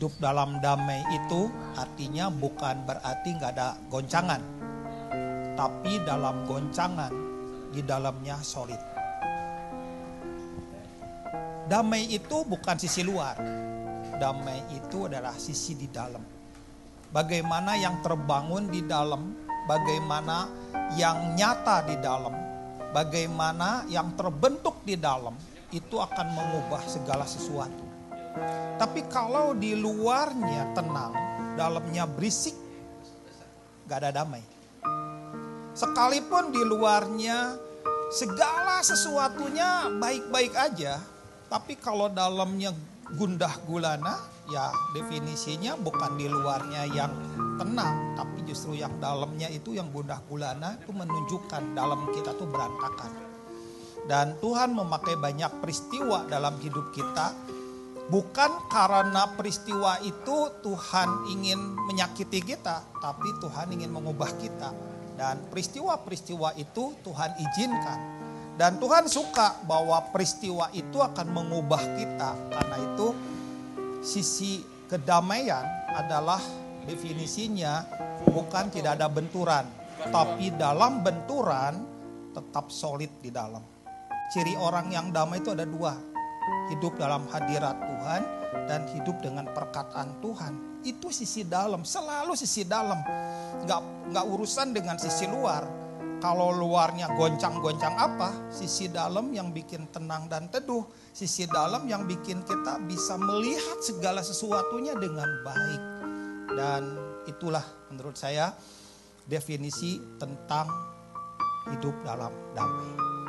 Hidup dalam damai itu artinya bukan berarti nggak ada goncangan. Tapi dalam goncangan, di dalamnya solid. Damai itu bukan sisi luar. Damai itu adalah sisi di dalam. Bagaimana yang terbangun di dalam, bagaimana yang nyata di dalam, bagaimana yang terbentuk di dalam, itu akan mengubah segala sesuatu. Tapi kalau di luarnya tenang, dalamnya berisik, gak ada damai. Sekalipun di luarnya segala sesuatunya baik-baik aja, tapi kalau dalamnya gundah gulana, ya definisinya bukan di luarnya yang tenang, tapi justru yang dalamnya itu yang gundah gulana itu menunjukkan dalam kita tuh berantakan. Dan Tuhan memakai banyak peristiwa dalam hidup kita Bukan karena peristiwa itu Tuhan ingin menyakiti kita, tapi Tuhan ingin mengubah kita. Dan peristiwa-peristiwa itu Tuhan izinkan. Dan Tuhan suka bahwa peristiwa itu akan mengubah kita. Karena itu sisi kedamaian adalah definisinya bukan tidak ada benturan. Tapi dalam benturan tetap solid di dalam. Ciri orang yang damai itu ada dua hidup dalam hadirat Tuhan dan hidup dengan perkataan Tuhan. Itu sisi dalam, selalu sisi dalam. Nggak, nggak urusan dengan sisi luar. Kalau luarnya goncang-goncang apa, sisi dalam yang bikin tenang dan teduh. Sisi dalam yang bikin kita bisa melihat segala sesuatunya dengan baik. Dan itulah menurut saya definisi tentang hidup dalam damai.